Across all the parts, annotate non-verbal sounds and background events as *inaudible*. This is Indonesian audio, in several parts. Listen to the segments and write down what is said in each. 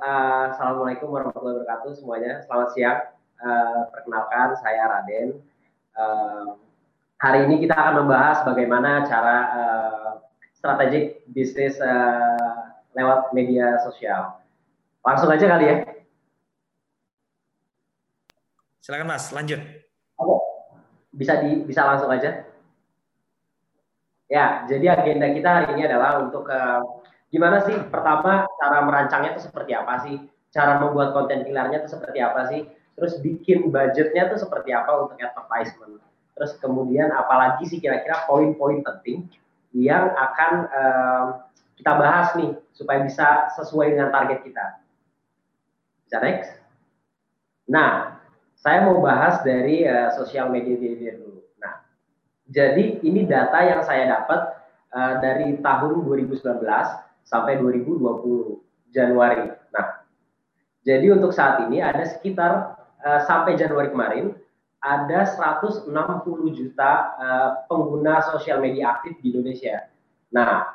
Uh, Assalamualaikum warahmatullahi wabarakatuh semuanya. Selamat siang. Uh, perkenalkan saya Raden. Uh, hari ini kita akan membahas bagaimana cara uh, strategik bisnis uh, lewat media sosial. Langsung aja kali ya. Silakan Mas, lanjut. Oke. Bisa di bisa langsung aja. Ya, jadi agenda kita hari ini adalah untuk uh, gimana sih? Pertama cara merancangnya itu seperti apa sih? Cara membuat konten pilarnya itu seperti apa sih? Terus bikin budgetnya itu seperti apa untuk advertisement? Terus kemudian apalagi sih kira-kira poin-poin penting yang akan um, kita bahas nih supaya bisa sesuai dengan target kita. Bisa next? Nah saya mau bahas dari uh, sosial media dulu. Nah jadi ini data yang saya dapat uh, dari tahun 2019 sampai 2020 Januari. Nah, jadi untuk saat ini ada sekitar uh, sampai Januari kemarin ada 160 juta uh, pengguna sosial media aktif di Indonesia. Nah,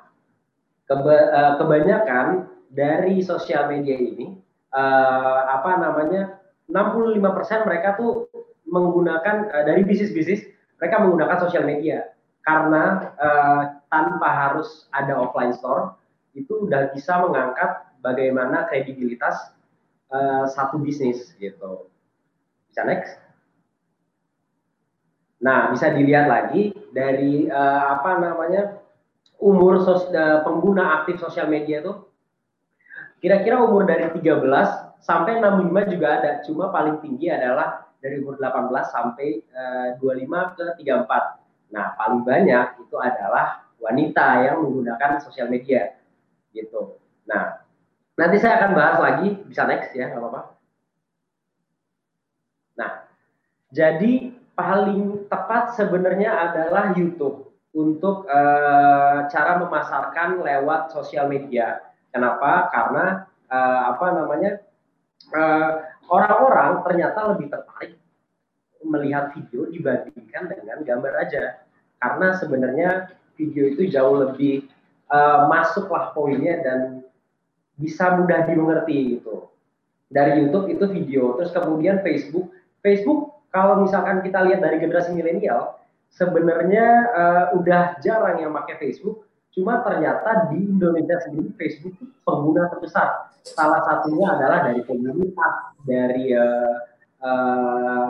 keba uh, kebanyakan dari sosial media ini uh, apa namanya 65% mereka tuh menggunakan uh, dari bisnis-bisnis mereka menggunakan sosial media karena uh, tanpa harus ada offline store itu udah bisa mengangkat bagaimana kredibilitas uh, satu bisnis gitu. Bisa next? Nah, bisa dilihat lagi dari uh, apa namanya umur sos, uh, pengguna aktif sosial media tuh kira-kira umur dari 13 sampai 65 juga ada, cuma paling tinggi adalah dari umur 18 sampai uh, 25 ke 34. Nah, paling banyak itu adalah wanita yang menggunakan sosial media gitu. Nah, nanti saya akan bahas lagi, bisa next ya, nggak apa-apa. Nah, jadi paling tepat sebenarnya adalah YouTube untuk e, cara memasarkan lewat sosial media. Kenapa? Karena e, apa namanya eh, orang-orang ternyata lebih tertarik melihat video dibandingkan dengan gambar aja. Karena sebenarnya video itu jauh lebih uh, masuklah poinnya dan bisa mudah dimengerti gitu. Dari YouTube itu video, terus kemudian Facebook. Facebook kalau misalkan kita lihat dari generasi milenial, sebenarnya uh, udah jarang yang pakai Facebook. Cuma ternyata di Indonesia sendiri Facebook itu pengguna terbesar. Salah satunya adalah dari komunitas, dari uh, uh,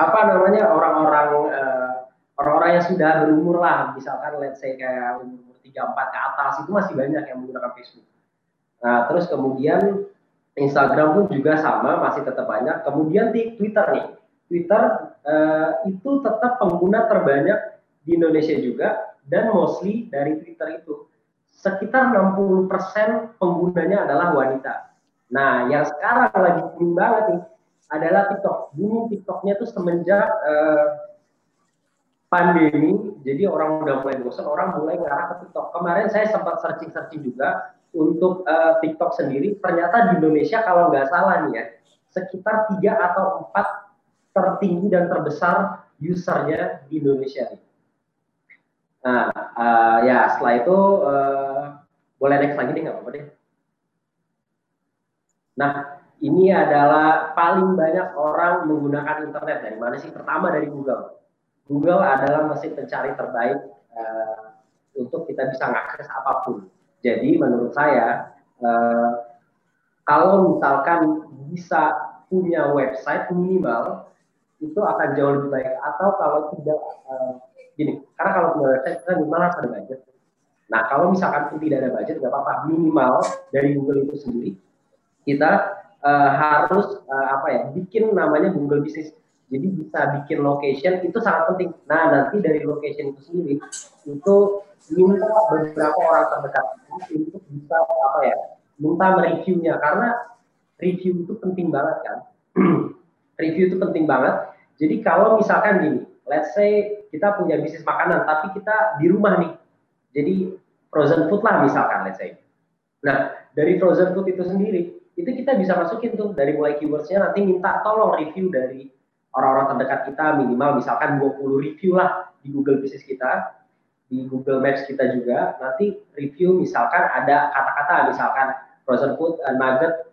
apa namanya orang-orang uh, orang-orang yang sudah berumur lah, misalkan let's say kayak umur 34 ke atas itu masih banyak yang menggunakan Facebook. Nah, terus kemudian Instagram pun juga sama, masih tetap banyak. Kemudian di Twitter nih, Twitter uh, itu tetap pengguna terbanyak di Indonesia juga dan mostly dari Twitter itu sekitar 60% penggunanya adalah wanita. Nah, yang sekarang lagi booming banget nih adalah TikTok. Booming TikToknya tuh semenjak uh, pandemi, jadi orang udah mulai bosan, orang mulai ngarah ke TikTok. Kemarin saya sempat searching-searching juga untuk uh, TikTok sendiri, ternyata di Indonesia kalau nggak salah nih ya, sekitar tiga atau empat tertinggi dan terbesar usernya di Indonesia nih. Nah, uh, ya setelah itu uh, boleh next lagi deh nggak apa-apa deh. Nah, ini adalah paling banyak orang menggunakan internet dari mana sih? Pertama dari Google Google adalah mesin pencari terbaik uh, untuk kita bisa mengakses apa pun. Jadi menurut saya uh, kalau misalkan bisa punya website minimal itu akan jauh lebih baik atau kalau tidak uh, gini karena kalau punya website kita minimal harus ada budget. Nah kalau misalkan pun tidak ada budget nggak apa-apa minimal dari Google itu sendiri kita uh, harus uh, apa ya bikin namanya Google Business jadi bisa bikin location itu sangat penting. Nah nanti dari location itu sendiri itu minta beberapa orang terdekat untuk bisa apa ya minta mereviewnya karena review itu penting banget kan. *clears throat* review itu penting banget. Jadi kalau misalkan gini, let's say kita punya bisnis makanan tapi kita di rumah nih. Jadi frozen food lah misalkan let's say. Nah, dari frozen food itu sendiri, itu kita bisa masukin tuh dari mulai keywordsnya nanti minta tolong review dari orang-orang terdekat kita minimal misalkan 20 review lah di Google Business kita, di Google Maps kita juga, nanti review misalkan ada kata-kata misalkan frozen food uh, nugget.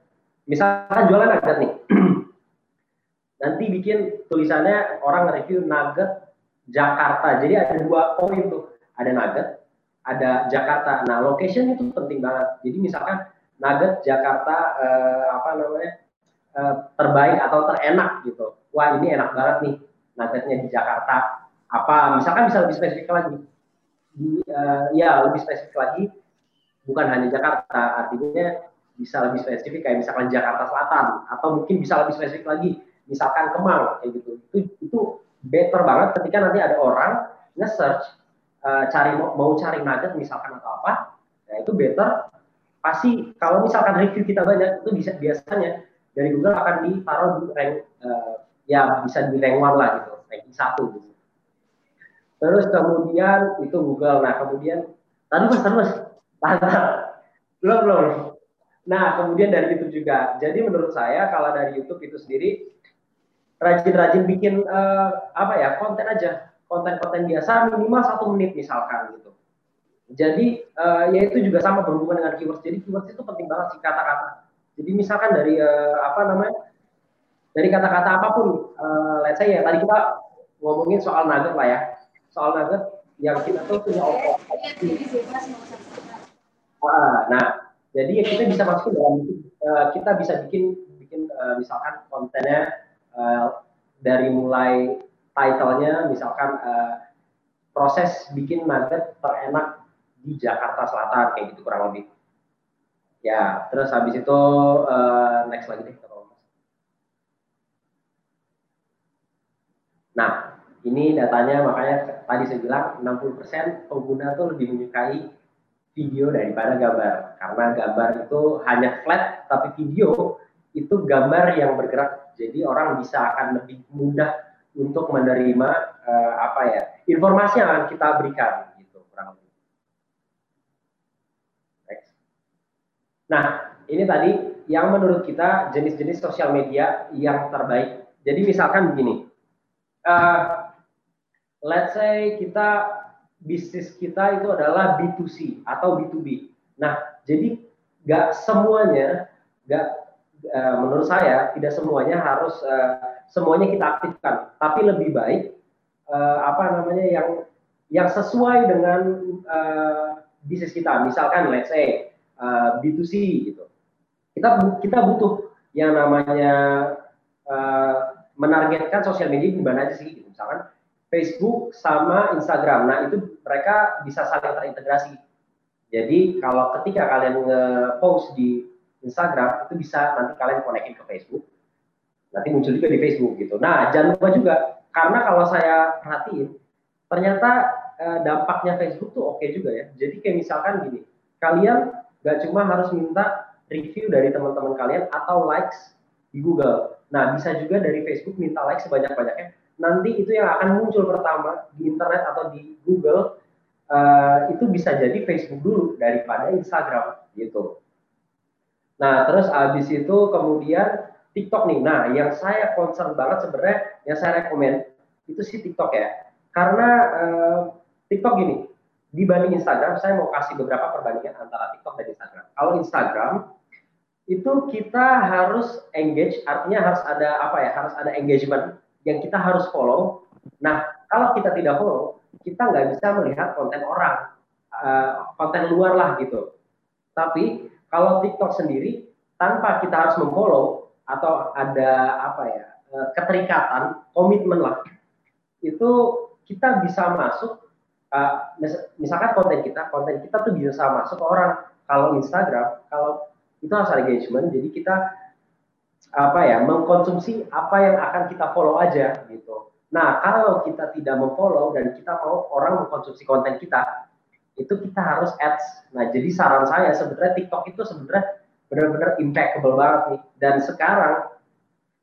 Misalkan jualan nugget nih. *clears throat* Nanti bikin tulisannya orang review nugget Jakarta. Jadi ada dua poin tuh. Ada nugget ada Jakarta. Nah location itu penting banget. Jadi misalkan nugget Jakarta eh, apa namanya eh, terbaik atau terenak gitu. Wah ini enak banget nih nuggetnya di Jakarta. Apa misalkan bisa lebih spesifik lagi. Di, uh, ya lebih spesifik lagi bukan hanya Jakarta artinya bisa lebih spesifik kayak misalkan Jakarta Selatan atau mungkin bisa lebih spesifik lagi misalkan Kemang kayak gitu. Itu itu better banget ketika nanti ada orang nge-search uh, cari mau, cari nugget misalkan atau apa ya itu better. Pasti kalau misalkan review kita banyak itu bisa biasanya dari Google akan ditaruh di rank uh, ya bisa di rank one lah gitu ranking satu gitu terus kemudian itu Google nah kemudian tadi mas mas belum belum Nah, kemudian dari YouTube juga. Jadi menurut saya kalau dari YouTube itu sendiri rajin-rajin bikin uh, apa ya konten aja, konten-konten biasa minimal satu menit misalkan gitu. Jadi uh, ya itu juga sama berhubungan dengan keywords. Jadi keywords itu penting banget sih kata-kata. Jadi misalkan dari uh, apa namanya dari kata-kata apa pun, uh, let's say ya tadi kita ngomongin soal nugget lah ya, soal nugget yang kita tuh punya opsi. Ah, nah, jadi ya kita bisa masukin dalam uh, kita bisa bikin bikin uh, misalkan kontennya uh, dari mulai titlenya misalkan uh, proses bikin nugget terenak di Jakarta Selatan kayak gitu kurang lebih. Ya, terus habis itu uh, next lagi deh Nah, ini datanya makanya tadi saya bilang 60% pengguna tuh lebih menyukai video daripada gambar. Karena gambar itu hanya flat tapi video itu gambar yang bergerak. Jadi orang bisa akan lebih mudah untuk menerima uh, apa ya informasi yang akan kita berikan gitu kurang lebih. Nah ini tadi yang menurut kita jenis-jenis sosial media yang terbaik. Jadi misalkan begini, uh, let's say kita bisnis kita itu adalah B2C atau B2B. Nah, jadi nggak semuanya, nggak uh, menurut saya tidak semuanya harus uh, semuanya kita aktifkan, tapi lebih baik uh, apa namanya yang yang sesuai dengan uh, bisnis kita. Misalkan, let's say uh, B2C gitu, kita kita butuh yang namanya uh, menargetkan sosial media di mana aja sih, gitu. misalkan Facebook sama Instagram. Nah, itu mereka bisa saling terintegrasi. Jadi, kalau ketika kalian nge-post di Instagram, itu bisa nanti kalian konekin ke Facebook. Nanti muncul juga di Facebook gitu. Nah, jangan lupa juga, karena kalau saya perhatiin, ternyata eh, dampaknya Facebook tuh oke okay juga ya. Jadi kayak misalkan gini, kalian gak cuma harus minta review dari teman-teman kalian atau likes di Google. Nah, bisa juga dari Facebook minta like sebanyak-banyaknya nanti itu yang akan muncul pertama di internet atau di Google uh, itu bisa jadi Facebook dulu daripada Instagram gitu. Nah terus abis itu kemudian TikTok nih. Nah yang saya concern banget sebenarnya yang saya rekomend itu sih TikTok ya. Karena uh, TikTok gini dibanding Instagram saya mau kasih beberapa perbandingan antara TikTok dan Instagram. Kalau Instagram itu kita harus engage artinya harus ada apa ya harus ada engagement yang kita harus follow. Nah, kalau kita tidak follow, kita nggak bisa melihat konten orang, uh, konten luar lah gitu. Tapi kalau TikTok sendiri, tanpa kita harus memfollow atau ada apa ya uh, keterikatan, komitmen lah, itu kita bisa masuk. Uh, misalkan konten kita, konten kita tuh bisa masuk orang. Kalau Instagram, kalau itu harus engagement, jadi kita apa ya mengkonsumsi apa yang akan kita follow aja gitu. Nah kalau kita tidak memfollow dan kita mau orang mengkonsumsi konten kita, itu kita harus ads. Nah jadi saran saya sebenarnya TikTok itu sebenarnya benar-benar impeccable banget nih. Dan sekarang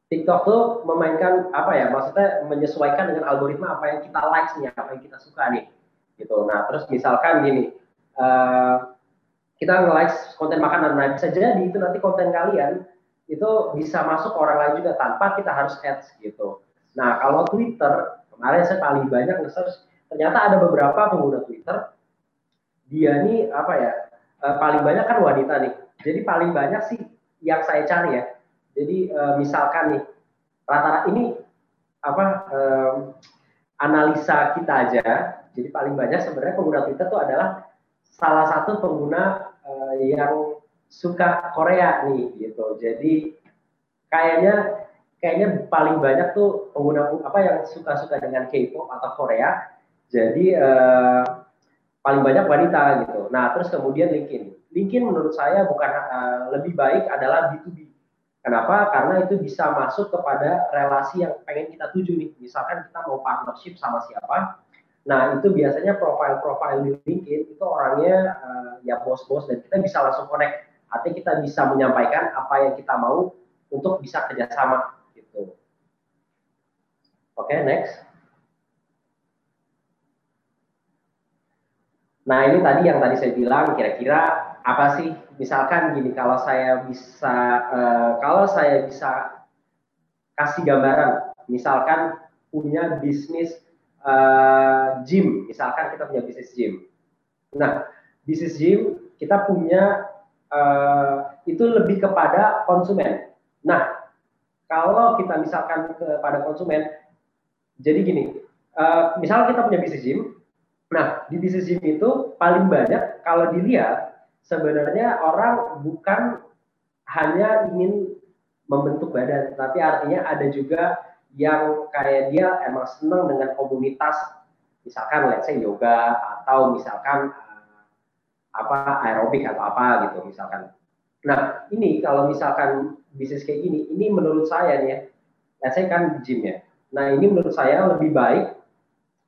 TikTok tuh memainkan apa ya, maksudnya menyesuaikan dengan algoritma apa yang kita like nih, apa yang kita suka nih, gitu. Nah terus misalkan gini, uh, kita nge-like konten makanan, nah bisa jadi itu nanti konten kalian itu bisa masuk orang lain juga tanpa kita harus ads gitu. Nah kalau Twitter kemarin saya paling banyak nge-search ternyata ada beberapa pengguna Twitter dia nih apa ya e, paling banyak kan wanita nih. Jadi paling banyak sih yang saya cari ya Jadi uh, misalkan nih rata-rata ini apa um, analisa kita aja. Jadi paling banyak sebenarnya pengguna Twitter itu adalah salah satu pengguna uh, yang suka Korea nih gitu. Jadi kayaknya kayaknya paling banyak tuh pengguna apa yang suka-suka dengan K-pop atau Korea. Jadi uh, paling banyak wanita gitu. Nah, terus kemudian LinkedIn. LinkedIn menurut saya bukan uh, lebih baik adalah B2B. Kenapa? Karena itu bisa masuk kepada relasi yang pengen kita tuju nih. Misalkan kita mau partnership sama siapa. Nah, itu biasanya profile-profile di LinkedIn itu orangnya uh, ya bos-bos dan kita bisa langsung connect. Artinya kita bisa menyampaikan apa yang kita mau untuk bisa kerjasama gitu. Oke, okay, next. Nah ini tadi yang tadi saya bilang kira-kira apa sih? Misalkan gini kalau saya bisa uh, kalau saya bisa kasih gambaran, misalkan punya bisnis uh, gym, misalkan kita punya bisnis gym. Nah bisnis gym kita punya uh, itu lebih kepada konsumen. Nah kalau kita misalkan kepada konsumen, jadi gini, uh, misalnya kita punya bisnis gym, Nah, di bisnis gym itu paling banyak kalau dilihat sebenarnya orang bukan hanya ingin membentuk badan, tapi artinya ada juga yang kayak dia emang seneng dengan komunitas, misalkan let's say yoga atau misalkan uh, apa aerobik atau apa gitu misalkan. Nah, ini kalau misalkan bisnis kayak gini, ini menurut saya nih ya, let's say kan gym ya. Nah, ini menurut saya lebih baik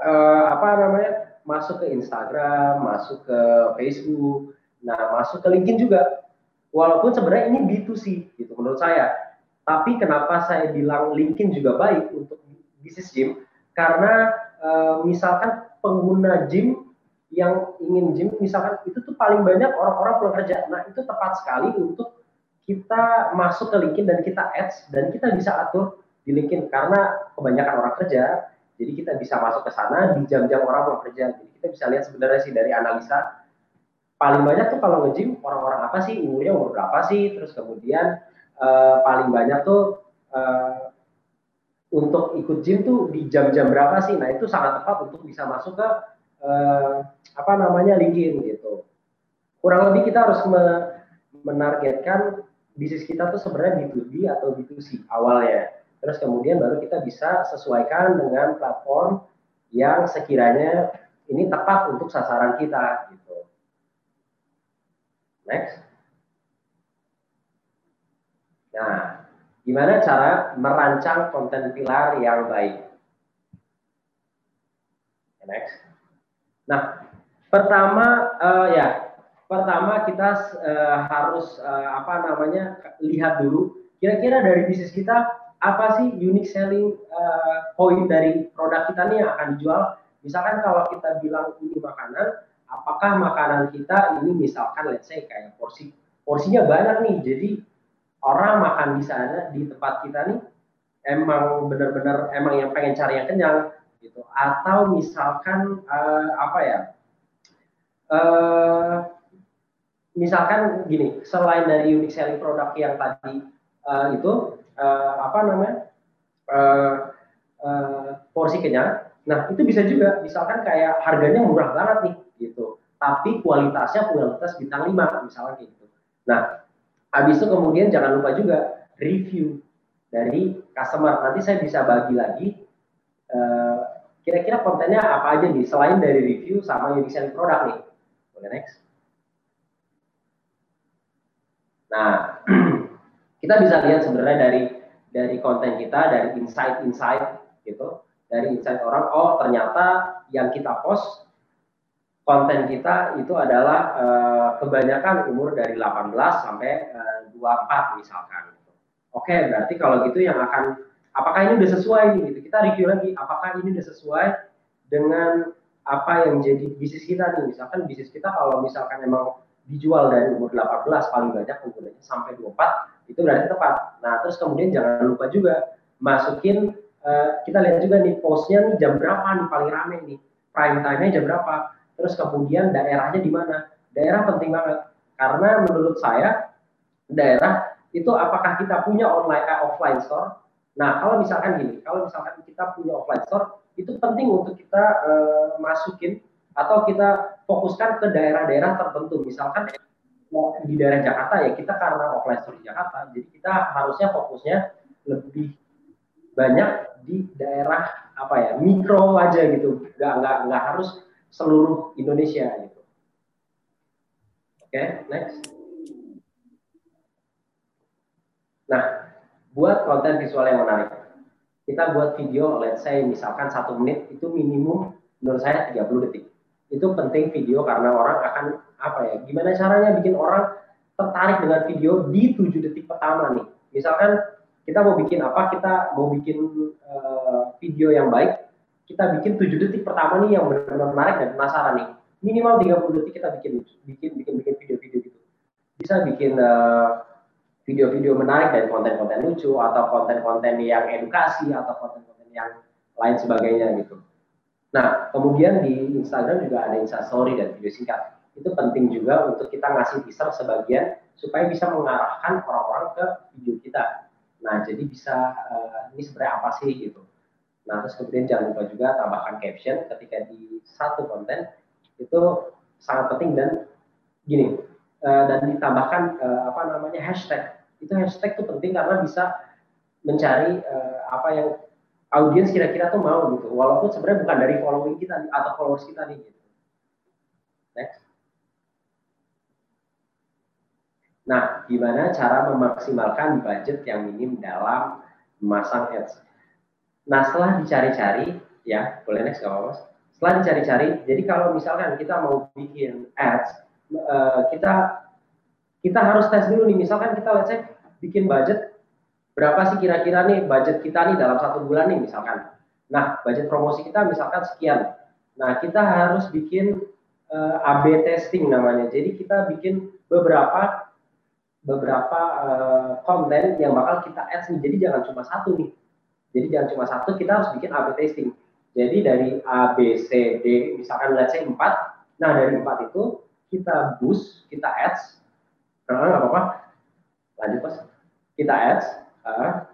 uh, apa namanya? masuk ke Instagram, masuk ke Facebook, nah masuk ke LinkedIn juga. Walaupun sebenarnya ini B2C gitu menurut saya. Tapi kenapa saya bilang LinkedIn juga baik untuk bisnis gym? Karena e, misalkan pengguna gym yang ingin gym, misalkan itu tuh paling banyak orang-orang pulang kerja. Nah itu tepat sekali untuk kita masuk ke LinkedIn dan kita ads dan kita bisa atur di LinkedIn karena kebanyakan orang kerja jadi kita bisa masuk ke sana di jam-jam orang pulang kerja. Jadi kita bisa lihat sebenarnya sih dari analisa paling banyak tuh kalau nge-gym orang-orang apa sih umurnya umur berapa sih terus kemudian uh, paling banyak tuh uh, untuk ikut gym tuh di jam-jam berapa sih nah itu sangat tepat untuk bisa masuk ke uh, apa namanya LinkedIn gitu kurang lebih kita harus me menargetkan bisnis kita tuh sebenarnya B2B atau B2C awalnya Terus kemudian baru kita bisa sesuaikan dengan platform yang sekiranya ini tepat untuk sasaran kita gitu. Next. Nah, gimana cara merancang konten pilar yang baik? Next. Nah, pertama uh, ya, pertama kita uh, harus uh, apa namanya lihat dulu kira-kira dari bisnis kita apa sih unique selling uh, point dari produk kita nih yang akan dijual? Misalkan kalau kita bilang ini makanan, apakah makanan kita ini misalkan let's say kayak porsi porsinya banyak nih, jadi orang makan di sana di tempat kita nih emang benar-benar emang yang pengen cari yang kenyang gitu atau misalkan uh, apa ya uh, misalkan gini selain dari unique selling produk yang tadi uh, itu uh, apa namanya uh, uh, porsi kenyang. Nah itu bisa juga, misalkan kayak harganya murah banget nih gitu, tapi kualitasnya kualitas bintang 5 misalnya gitu. Nah habis itu kemudian jangan lupa juga review dari customer. Nanti saya bisa bagi lagi kira-kira uh, kontennya apa aja nih selain dari review sama unique selling produk nih. Oke next. Nah *clears throat* kita bisa lihat sebenarnya dari dari konten kita dari insight-insight gitu dari insight orang oh ternyata yang kita post konten kita itu adalah uh, kebanyakan umur dari 18 sampai uh, 24 misalkan oke berarti kalau gitu yang akan apakah ini udah sesuai nih gitu kita review lagi apakah ini udah sesuai dengan apa yang jadi bisnis kita nih misalkan bisnis kita kalau misalkan emang dijual dari umur 18 paling banyak penggunanya sampai 24 itu berarti tepat. Nah, terus kemudian jangan lupa juga masukin uh, kita lihat juga nih postnya nih jam berapa nih paling rame nih prime time-nya jam berapa. Terus kemudian daerahnya di mana? Daerah penting banget karena menurut saya daerah itu apakah kita punya online eh, offline store? Nah, kalau misalkan gini, kalau misalkan kita punya offline store, itu penting untuk kita uh, masukin atau kita fokuskan ke daerah-daerah tertentu. Misalkan di daerah Jakarta ya kita karena offline store di Jakarta, jadi kita harusnya fokusnya lebih banyak di daerah apa ya mikro aja gitu, nggak nggak nggak harus seluruh Indonesia gitu. Oke, okay, next. Nah, buat konten visual yang menarik, kita buat video, let's say misalkan satu menit itu minimum menurut saya 30 detik. Itu penting video karena orang akan apa ya? Gimana caranya bikin orang tertarik dengan video di 7 detik pertama nih. Misalkan kita mau bikin apa? Kita mau bikin uh, video yang baik, kita bikin 7 detik pertama nih yang benar-benar menarik dan penasaran nih. Minimal 30 detik kita bikin bikin bikin bikin video-video gitu. Bisa bikin uh, video-video menarik dan konten-konten lucu atau konten-konten yang edukasi atau konten-konten yang lain sebagainya gitu. Nah, kemudian di Instagram juga ada Insta Story dan video singkat. Itu penting juga untuk kita ngasih teaser sebagian supaya bisa mengarahkan orang-orang ke video kita. Nah, jadi bisa uh, ini sebenarnya apa sih gitu. Nah, terus kemudian jangan lupa juga tambahkan caption ketika di satu konten itu sangat penting dan gini uh, dan ditambahkan uh, apa namanya hashtag. Itu hashtag itu penting karena bisa mencari uh, apa yang audiens kira-kira tuh mau gitu. Walaupun sebenarnya bukan dari following kita atau followers kita nih gitu. Next. Nah gimana cara memaksimalkan budget yang minim dalam memasang ads nah setelah dicari-cari ya boleh next gak apa-apa. Setelah dicari-cari jadi kalau misalkan kita mau bikin ads uh, kita kita harus tes dulu nih. Misalkan kita let's say bikin budget berapa sih kira-kira nih budget kita nih dalam satu bulan nih misalkan. Nah budget promosi kita misalkan sekian. Nah kita harus bikin uh, eh, AB testing namanya. Jadi kita bikin beberapa beberapa uh, yang bakal kita add nih. Jadi jangan cuma satu nih jadi jangan cuma satu kita harus bikin AB testing jadi dari A B C D misalkan let's say 4 nah dari 4 itu kita boost kita ads karena nggak apa-apa. Lanjut mas. Kita ads.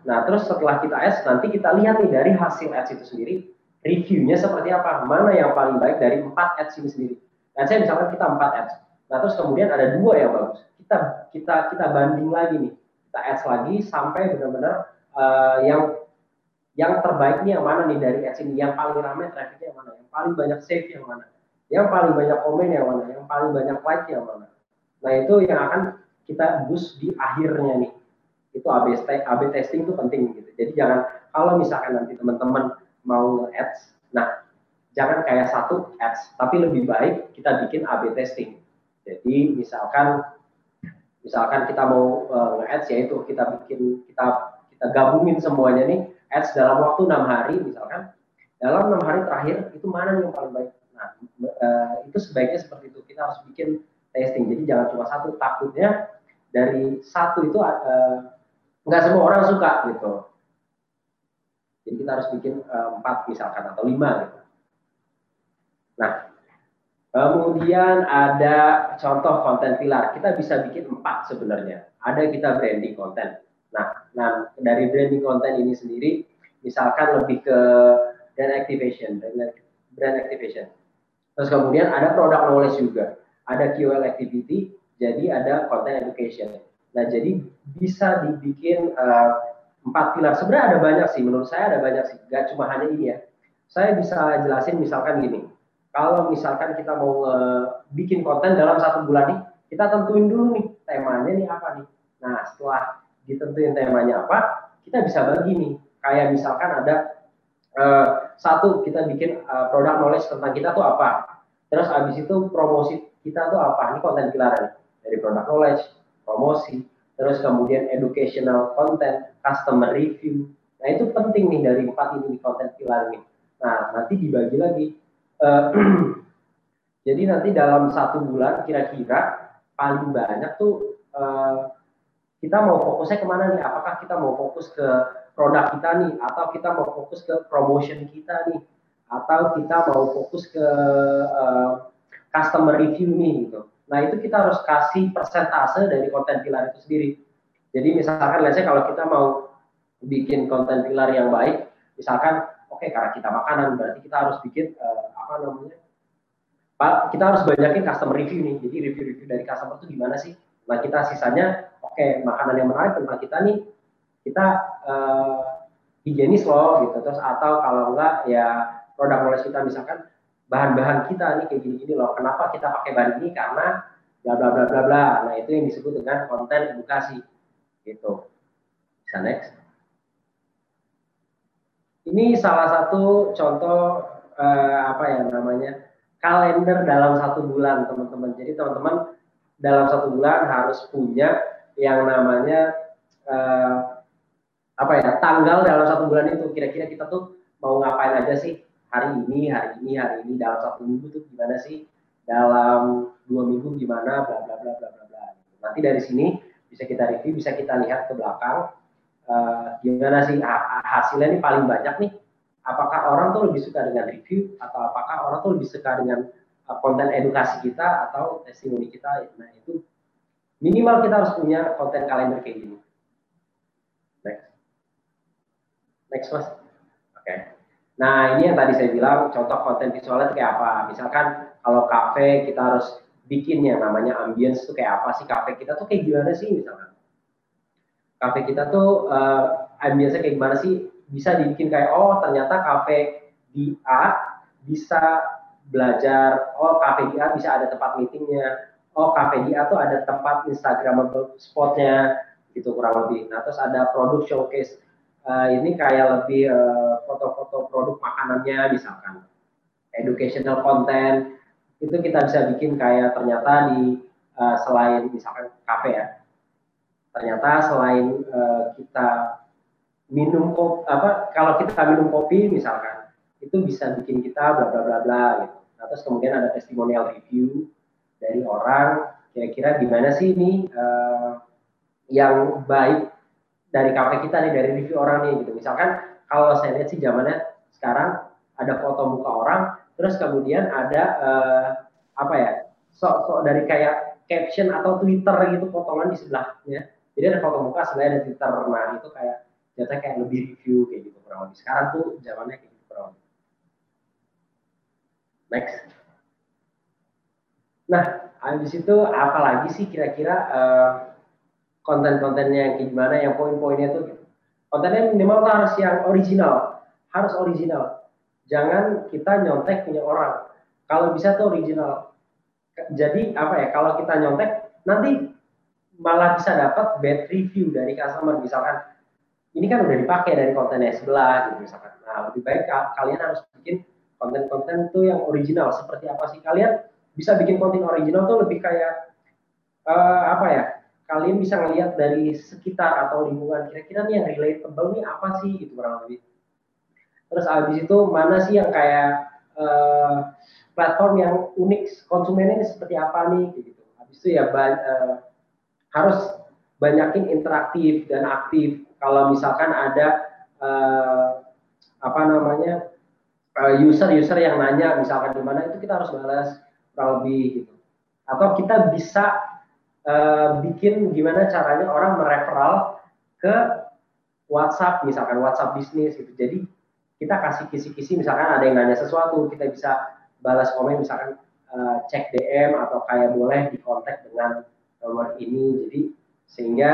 Nah terus setelah kita ads nanti kita lihat nih dari hasil ads itu sendiri reviewnya seperti apa. Mana yang paling baik dari empat ads ini sendiri. Dan saya misalkan kita empat ads. Nah terus kemudian ada dua yang bagus. Kita kita kita banding lagi nih. Kita ads lagi sampai benar-benar uh, yang yang terbaik nih yang mana nih dari ads ini? Yang paling ramai trafficnya yang mana? Yang paling banyak save yang mana? Yang paling banyak komen yang mana? Yang paling banyak like yang mana? Nah itu yang akan kita boost di akhirnya nih. Itu AB, AB testing itu penting gitu. Jadi jangan kalau misalkan nanti teman-teman mau ads nah jangan kayak satu ads tapi lebih baik kita bikin AB testing. Jadi misalkan misalkan kita mau uh, ads yaitu kita bikin kita kita gabungin semuanya nih ads dalam waktu enam hari misalkan dalam enam hari terakhir itu mana yang paling baik nah uh, itu sebaiknya seperti itu kita harus bikin testing jadi jangan cuma satu takutnya dari satu itu uh, nggak semua orang suka gitu. Jadi kita harus bikin uh, empat misalkan atau lima gitu. Nah, kemudian ada contoh konten pilar. Kita bisa bikin empat sebenarnya. Ada kita branding konten. Nah, nah dari branding konten ini sendiri, misalkan lebih ke brand activation, brand activation. Terus kemudian ada product knowledge juga, ada QL activity, jadi ada content education. Nah, jadi bisa dibikin uh, empat pilar. Sebenarnya ada banyak sih, menurut saya ada banyak sih. Gak cuma hanya ini ya. Saya bisa jelasin misalkan gini. Kalau misalkan kita mau uh, bikin konten dalam satu bulan nih, kita tentuin dulu nih temanya nih apa nih. Nah, setelah ditentuin temanya apa, kita bisa bagi nih. Kayak misalkan ada uh, satu kita bikin uh, produk knowledge tentang kita tuh apa. Terus habis itu promosi kita tuh apa? Ini konten pilar dari product knowledge, promosi, terus kemudian educational content, customer review. Nah itu penting nih dari empat ini konten pilar ini. Nah nanti dibagi lagi. Uh, *clears throat* jadi nanti dalam satu bulan kira-kira paling banyak tuh uh, kita mau fokusnya ke mana nih? Apakah kita mau fokus ke produk kita nih, atau kita mau fokus ke promotion kita nih, atau kita mau fokus ke uh, customer review nih gitu. Nah, itu kita harus kasih persentase dari konten pilar itu sendiri. Jadi misalkan let's kalau kita mau bikin konten pilar yang baik, misalkan oke okay, karena kita makanan berarti kita harus bikin uh, apa namanya? Kita harus banyakin customer review nih. Jadi review-review dari customer itu gimana sih? Nah kita sisanya oke okay, makanan yang menarik tentang kita nih kita uh, higienis loh gitu. Terus atau kalau enggak ya produk knowledge kita misalkan bahan-bahan kita nih kayak gini-gini loh. Kenapa kita pakai bahan ini? Karena bla bla bla bla bla. Nah, itu yang disebut dengan konten edukasi. Gitu. Bisa next. Ini salah satu contoh eh, apa ya namanya? kalender dalam satu bulan, teman-teman. Jadi, teman-teman dalam satu bulan harus punya yang namanya eh, apa ya? tanggal dalam satu bulan itu. Kira-kira kita tuh mau ngapain aja sih? hari ini, hari ini, hari ini dalam satu minggu tuh gimana sih? Dalam dua minggu gimana? Bla bla bla bla bla bla. Nanti dari sini bisa kita review, bisa kita lihat ke belakang uh, gimana sih hasilnya ini paling banyak nih. Apakah orang tuh lebih suka dengan review atau apakah orang tuh lebih suka dengan uh, konten edukasi kita atau testimoni kita? Nah itu minimal kita harus punya konten kalender kayak gini. Next, next mas. Oke. Okay. Nah, ini yang tadi saya bilang contoh konten visualnya itu kayak apa. Misalkan kalau kafe kita harus bikin yang namanya ambience itu kayak apa sih kafe kita tuh kayak gimana sih misalkan. Kafe kita tuh uh, ambience kayak gimana sih? Bisa dibikin kayak oh ternyata kafe di A bisa belajar, oh kafe di A bisa ada tempat meetingnya, oh kafe di A tuh ada tempat Instagramable spotnya gitu kurang lebih. Nah terus ada produk showcase. Uh, ini kayak lebih uh, foto-foto produk makanannya misalkan. Educational content. Itu kita bisa bikin kayak ternyata di uh, selain misalkan kafe ya. Ternyata selain uh, kita minum kopi apa kalau kita minum kopi misalkan itu bisa bikin kita bla bla bla bla gitu. Nah, terus kemudian ada testimonial review dari orang kira-kira gimana sih ini uh, yang baik dari kafe kita nih dari review orang nih gitu. Misalkan kalau saya lihat sih zamannya sekarang ada foto muka orang terus kemudian ada uh, apa ya sok-sok dari kayak caption atau twitter gitu potongan di sebelahnya. Jadi ada foto muka sebelah ada twitter. Nah itu kayak jatuhnya kayak lebih review kayak gitu kurang lebih. Sekarang tuh zamannya kayak gitu next nah habis itu apa lagi sih kira-kira uh, konten-kontennya yang gimana, yang poin-poinnya gitu. Kontennya minimal harus yang original, harus original. Jangan kita nyontek punya orang. Kalau bisa tuh original. Jadi apa ya? Kalau kita nyontek nanti malah bisa dapat bad review dari customer misalkan ini kan udah dipakai dari kontennya sebelah gitu misalkan. Nah, lebih baik kalian harus bikin konten-konten tuh yang original. Seperti apa sih? Kalian bisa bikin konten original tuh lebih kayak uh, apa ya? kalian bisa ngelihat dari sekitar atau lingkungan. Kira-kira nih yang relatable nih apa sih? Gitu kurang lebih. Terus abis itu mana sih yang kayak uh, platform yang unik? Konsumennya ini seperti apa nih? Gitu. Habis itu ya uh, harus banyakin interaktif dan aktif. Kalau misalkan ada uh, apa namanya user-user yang nanya misalkan di mana itu kita harus balas kurang gitu atau kita bisa uh, bikin gimana caranya orang mereferal ke WhatsApp misalkan WhatsApp bisnis gitu. Jadi kita kasih kisi-kisi misalkan ada yang nanya sesuatu kita bisa balas komen misalkan uh, cek DM atau kayak boleh dikontak dengan nomor ini. Jadi sehingga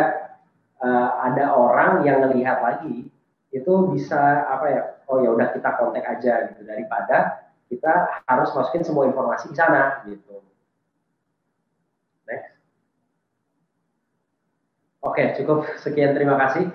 uh, ada orang yang melihat lagi itu bisa apa ya oh ya udah kita kontak aja gitu daripada kita harus masukin semua informasi di sana gitu. Next. Oke, cukup sekian terima kasih.